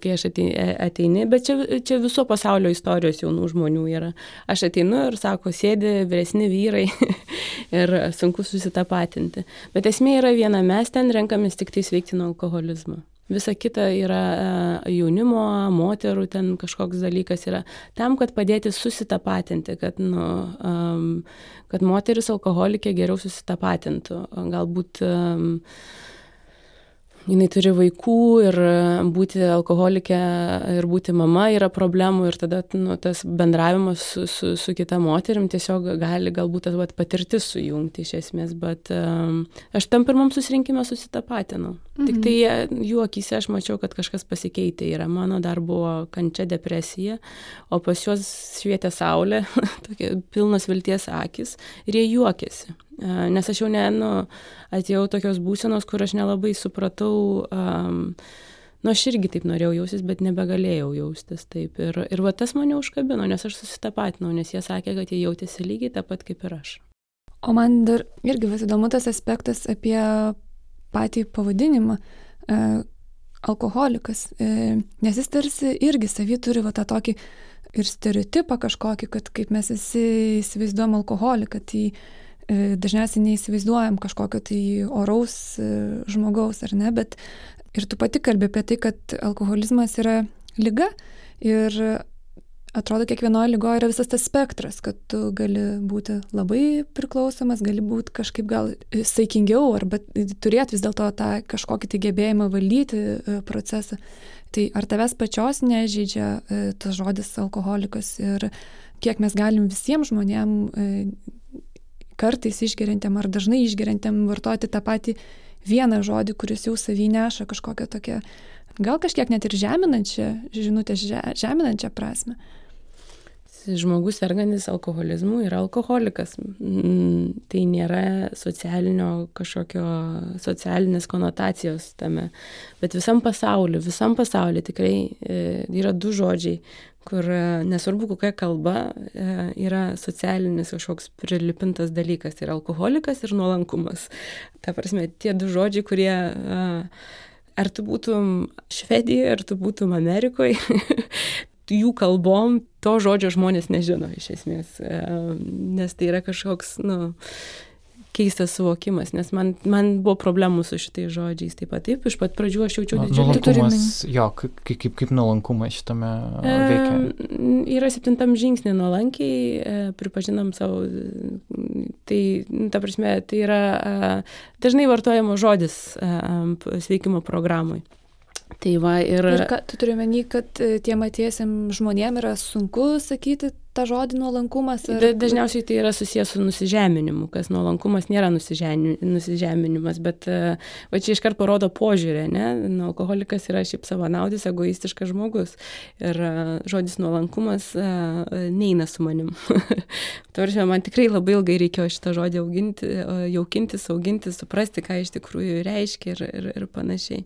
[SPEAKER 2] kai aš ateini, bet čia, čia viso pasaulio istorijos jaunų žmonių yra. Aš ateinu ir sako, sėdi vyresni vyrai ir sunku susitapatinti. Bet esmė yra viena, mes ten renkamės tik tai sveikti nuo alkoholizmo. Visa kita yra e, jaunimo, moterų ten kažkoks dalykas yra tam, kad padėti susitapatinti, kad, nu, um, kad moteris alkoholikė geriau susitapatintų. Galbūt um, jinai turi vaikų ir būti alkoholikė ir būti mama yra problemų ir tada nu, tas bendravimas su, su, su kita moterim tiesiog gali galbūt tas vat, patirtis sujungti iš esmės, bet um, aš tam pirmam susirinkime susitapatinau. Mhm. Tik tai jų akise aš mačiau, kad kažkas pasikeitė yra. Mano dar buvo kančia depresija, o pas juos švietė saulė, tokie pilnos vilties akis ir jie juokėsi. Nes aš jau ne, nu, atėjau tokios būsenos, kur aš nelabai supratau, um, nu, aš irgi taip norėjau jaustis, bet nebegalėjau jaustis taip. Ir, ir va tas mane užkabino, nes aš susitapatinau, nes jie sakė, kad jie jautėsi lygiai tą pat kaip ir aš.
[SPEAKER 3] O man dar irgi vis įdomu tas aspektas apie patį pavadinimą. E, alkoholikas, e, nes jis tarsi irgi savį turi va tą tokį ir stereotipą kažkokį, kad kaip mes visi įsivaizduojam alkoholiką, tai E, dažniausiai neįsivaizduojam kažkokio tai oraus e, žmogaus, ar ne, bet ir tu pati kalbė apie tai, kad alkoholizmas yra lyga ir atrodo kiekvienoje lygoje yra visas tas spektras, kad tu gali būti labai priklausomas, gali būti kažkaip gal saikingiau arba turėti vis dėlto tą kažkokį tai gebėjimą valdyti e, procesą. Tai ar tavęs pačios nežydžia tas žodis alkoholikas ir kiek mes galim visiems žmonėms kartais išgeriantiem ar dažnai išgeriantiem vartoti tą patį vieną žodį, kuris jau savy neša kažkokią tokią, gal kažkiek net ir žeminančią žinutę, žeminančią prasme.
[SPEAKER 2] Žmogus sergantis alkoholizmu yra alkoholikas. Mm, tai nėra socialinio kažkokio socialinės konotacijos tame. Bet visam pasauliu, visam pasauliu tikrai e, yra du žodžiai, kur e, nesvarbu kokia kalba e, yra socialinis kažkoks prilipintas dalykas, tai yra alkoholikas ir nuolankumas. Ta prasme, tie du žodžiai, kurie e, ar tu būtum Švedijoje, ar tu būtum Amerikoje, jų kalbom to žodžio žmonės nežino iš esmės, nes tai yra kažkoks, nu, keistas suvokimas, nes man, man buvo problemų su šitais žodžiais. Taip pat, taip, iš pat pradžių aš jaučiau
[SPEAKER 1] didžiulį turinį. Jo, kaip, kaip, kaip nuolankumas šitame e, veikia?
[SPEAKER 2] E, yra septintam žingsnį nuolankiai, e, pripažinam savo, tai, ta prasme, tai yra e, dažnai vartojamo žodis e, sveikimo programui. Tai va ir...
[SPEAKER 3] Ir ką, tu turi menį, kad e, tiem atiesiam žmonėm yra sunku sakyti tą žodį nuolankumas?
[SPEAKER 2] Ar... Dažniausiai tai yra susijęs su nusižeminimu, kas nuolankumas nėra nusižeminimas, bet e, va čia iškart parodo požiūrį, ne? Nu, alkoholikas yra šiaip savanaudis, egoistiškas žmogus. Ir e, žodis nuolankumas neina su manim. Tvaršiau, man tikrai labai ilgai reikėjo šitą žodį auginti, jaukintis, auginti, suprasti, ką iš tikrųjų reiškia ir, ir, ir panašiai.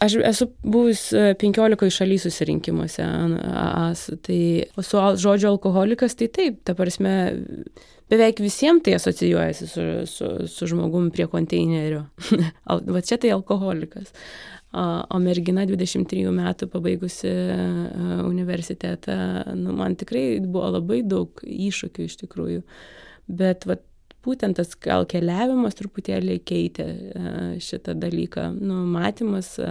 [SPEAKER 2] Aš esu buvus 15 e, šaly susirinkimuose, tai su žodžio alkoholikas, tai taip, ta prasme, beveik visiems tai asocijuojasi su, su, su žmogumi prie konteinerio. Va čia tai alkoholikas. O mergina 23 metų pabaigusi e, universitetą, nu, man tikrai buvo labai daug iššūkių iš tikrųjų. Bet vat, būtent tas gal keliavimas truputėlį keitė e, šitą dalyką. Nu, matymas, e,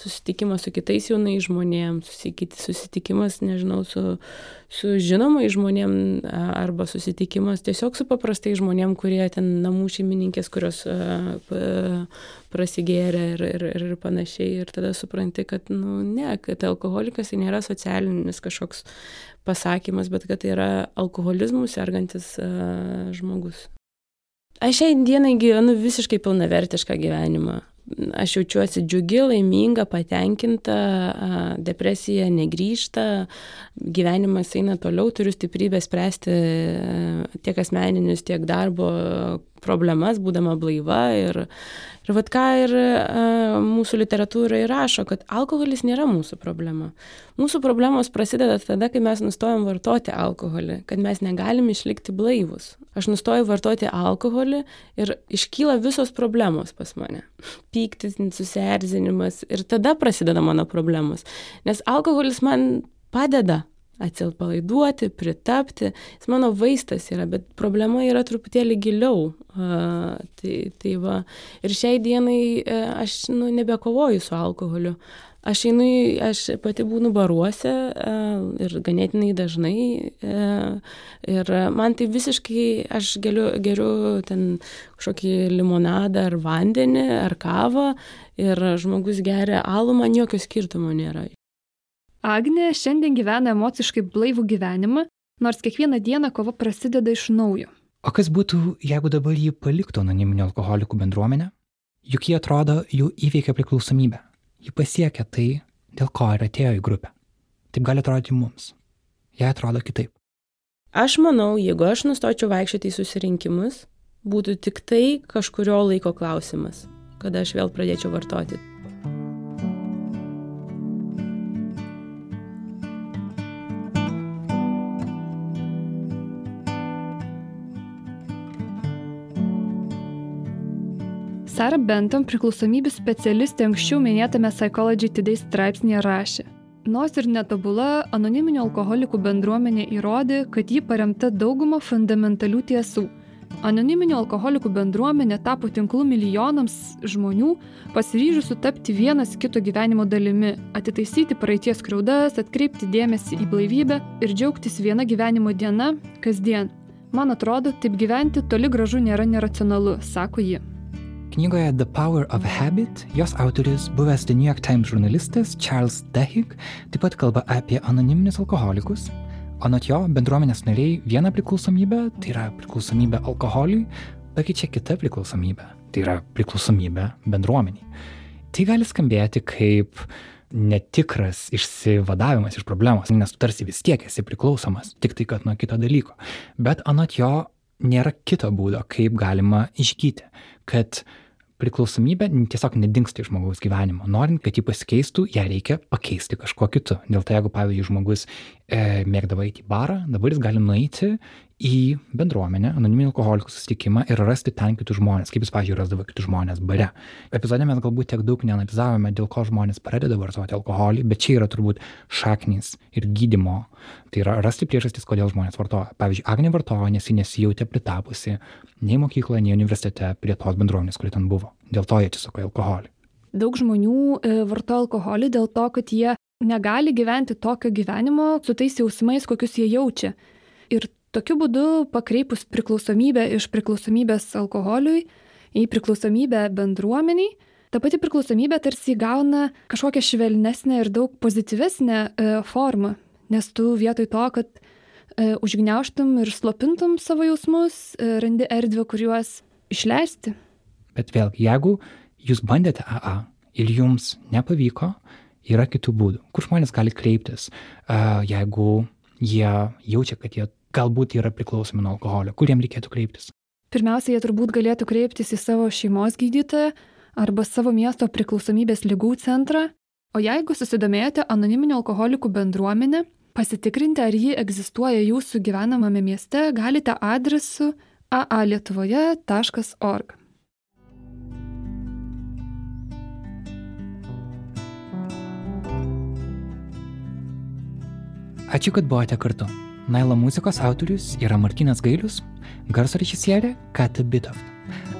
[SPEAKER 2] susitikimas su kitais jaunais žmonėms, susitikimas, nežinau, su, su žinomais žmonėm e, arba susitikimas tiesiog su paprastai žmonėm, kurie ten namų šeimininkės, kurios prasigėrė ir, ir, ir panašiai. Ir tada supranti, kad, nu, ne, kad alkoholikas tai nėra socialinis kažkoks pasakymas, bet kad tai yra alkoholizmų sergantis uh, žmogus. Aš šiai dienai gyvenu visiškai pilnavertišką gyvenimą. Aš jaučiuosi džiugi, laiminga, patenkinta, depresija negryžta, gyvenimas eina toliau, turiu stiprybę spręsti tiek asmeninius, tiek darbo problemas, būdama blaiva. Ir, ir vad ką ir a, mūsų literatūra įrašo, kad alkoholis nėra mūsų problema. Mūsų problemos prasideda tada, kai mes nustojam vartoti alkoholį, kad mes negalim išlikti blaivus. Aš nustoju vartoti alkoholį ir iškyla visos problemos pas mane. Pyktis, susierzinimas ir tada prasideda mano problemos. Nes alkoholis man padeda atsilpalaiduoti, pritapti. Jis mano vaistas yra, bet problema yra truputėlį giliau. Uh, tai, tai va. Ir šiai dienai uh, aš nu, nebekovoju su alkoholiu. Aš einu, aš pati būnu baruose uh, ir ganėtinai dažnai. Uh, ir man tai visiškai, aš geriu, geriu ten kažkokį limonadą ar vandenį ar kavą ir žmogus geria alų, man jokio skirtumo nėra.
[SPEAKER 3] Agnė šiandien gyvena emociškai blaivų gyvenimą, nors kiekvieną dieną kova prasideda iš naujo.
[SPEAKER 1] O kas būtų, jeigu dabar jį paliktų anoniminio alkoholikų bendruomenę? Juk jie atrodo, jų įveikia priklausomybę. Ji pasiekia tai, dėl ko ir atėjo į grupę. Taip gali atrodyti mums. Jie atrodo kitaip.
[SPEAKER 2] Aš manau, jeigu aš nustočiau vaikščioti į susirinkimus, būtų tik tai kažkurio laiko klausimas, kada aš vėl pradėčiau vartoti.
[SPEAKER 3] Sara Benton, priklausomybių specialistė anksčiau minėtame Psychology Today straipsnėje rašė. Nors ir netobula, anoniminių alkoholikų bendruomenė įrodė, kad ji paremta daugumą fundamentalių tiesų. Anoniminių alkoholikų bendruomenė tapo tinklu milijonams žmonių, pasiryžusių tapti vienas kito gyvenimo dalimi, atitaisyti praeities kraudas, atkreipti dėmesį į blaivybę ir džiaugtis viena gyvenimo diena, kasdien. Man atrodo, taip gyventi toli gražu nėra neracionalu, sako ji.
[SPEAKER 1] Knygoje The Power of Habit jos autoris, buvęs The New York Times žurnalistas Charles Duhigg, taip pat kalba apie anoniminius alkoholikus. Anot jo, bendruomenės nariai vieną priklausomybę, tai yra priklausomybė alkoholiui, pakeičia kitą priklausomybę, tai yra priklausomybė bendruomeniai. Tai gali skambėti kaip netikras išsivadavimas iš problemos, nes tu tarsi vis tiek esi priklausomas, tik tai kad nuo kito dalyko. Bet anot jo nėra kito būdo, kaip galima išgyti, kad priklausomybė tiesiog nedingsta iš žmogaus gyvenimo. Norint, kad ji pasikeistų, ją reikia pakeisti kažkuo kitu. Dėl to, jeigu, pavyzdžiui, žmogus e, mėgdavo eiti į barą, dabar jis gali nueiti į bendruomenę, anoniminį alkoholikų susitikimą ir rasti ten kitus žmonės, kaip jis, pavyzdžiui, rasdavo kitus žmonės bare. Epizode mes galbūt tiek daug neanalizavome, dėl ko žmonės pradeda vartoti alkoholį, bet čia yra turbūt šaknys ir gydimo. Tai yra rasti priežastis, kodėl žmonės vartoja. Pavyzdžiui, Agnė vartojo, nes ji nesijautė pritapusi nei mokykloje, nei universitete prie tos bendruomenės, kuri ten buvo. Dėl to jie atsisuko į alkoholį.
[SPEAKER 3] Daug žmonių e, vartoja alkoholį dėl to, kad jie negali gyventi tokio gyvenimo su tais jausmais, kokius jie jaučia. Ir Tokiu būdu pakreipus priklausomybę iš priklausomybės alkoholiui į priklausomybę bendruomeniai, ta pati priklausomybė tarsi įgauna kažkokią švelnesnę ir daug pozityvesnę e, formą, nes tu vietoj to, kad e, užgniauštum ir slopintum savo jausmus, e, randi erdvę, kur juos išleisti.
[SPEAKER 1] Bet vėlgi, jeigu jūs bandėte AA ir jums nepavyko, yra kitų būdų, kur žmonės gali kreiptis, uh, jeigu jie jaučia, kad jie galbūt yra priklausomi nuo alkoholio, kur jiems reikėtų kreiptis.
[SPEAKER 3] Pirmiausia, jie turbūt galėtų kreiptis į savo šeimos gydytoją arba savo miesto priklausomybės lygų centrą, o jeigu susidomėjote anoniminio alkoholikų bendruomenę, pasitikrinti, ar ji egzistuoja jūsų gyvenamame mieste, galite adresu aalietuvoje.org.
[SPEAKER 1] Ačiū, kad buvote kartu. Naila muzikos autorius yra Martinas Gailius, garso režisierė Kata Bitoft.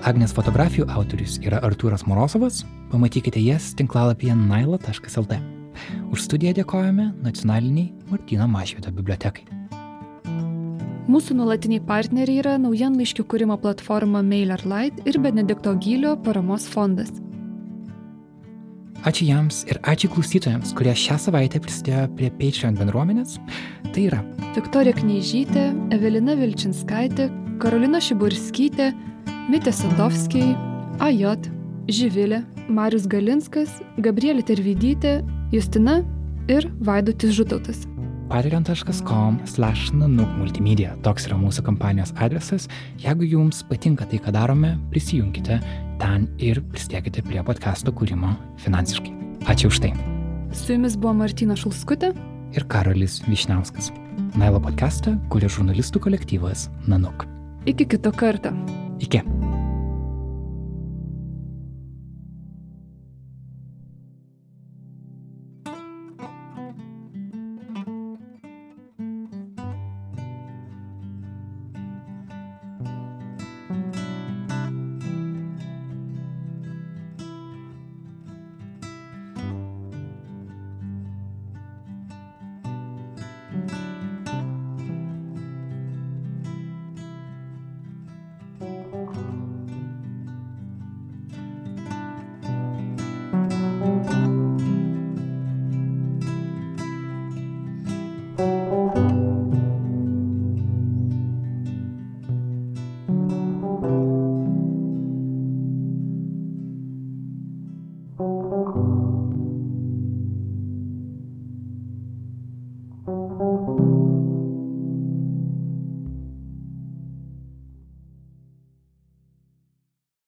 [SPEAKER 1] Agnės fotografijų autorius yra Artūras Morosovas, pamatykite jas tinklalapyje naila.lt. Už studiją dėkojame nacionaliniai Martino Mašvito bibliotekai.
[SPEAKER 3] Mūsų nuolatiniai partneriai yra naujienlaiškių kūrimo platforma MailerLite ir Benedikto Gylio paramos fondas.
[SPEAKER 1] Ačiū jiems ir ačiū klausytojams, kurie šią savaitę prisidėjo prie Patreon bendruomenės. Tai yra
[SPEAKER 3] Viktorija Knyžytė, Evelina Vilčinskaitė, Karolina Šiburskytė, Mitė Sadovskiai, AJ, Živilė, Marius Galinskas, Gabrielė Tervidytė, Justina ir Vaidotis Žutautas
[SPEAKER 1] patreon.com slash nanuk multimedia. Toks yra mūsų kampanijos adresas. Jeigu jums patinka tai, ką darome, prisijunkite ten ir prisidėkite prie podcast'o kūrimo finansiškai. Ačiū už tai.
[SPEAKER 3] Su jumis buvo Martina Šulskutė
[SPEAKER 1] ir Karolis Višniauskas. Nailo podcast'ą kuria žurnalistų kolektyvas Nanuk.
[SPEAKER 3] Iki kito karto.
[SPEAKER 1] Iki.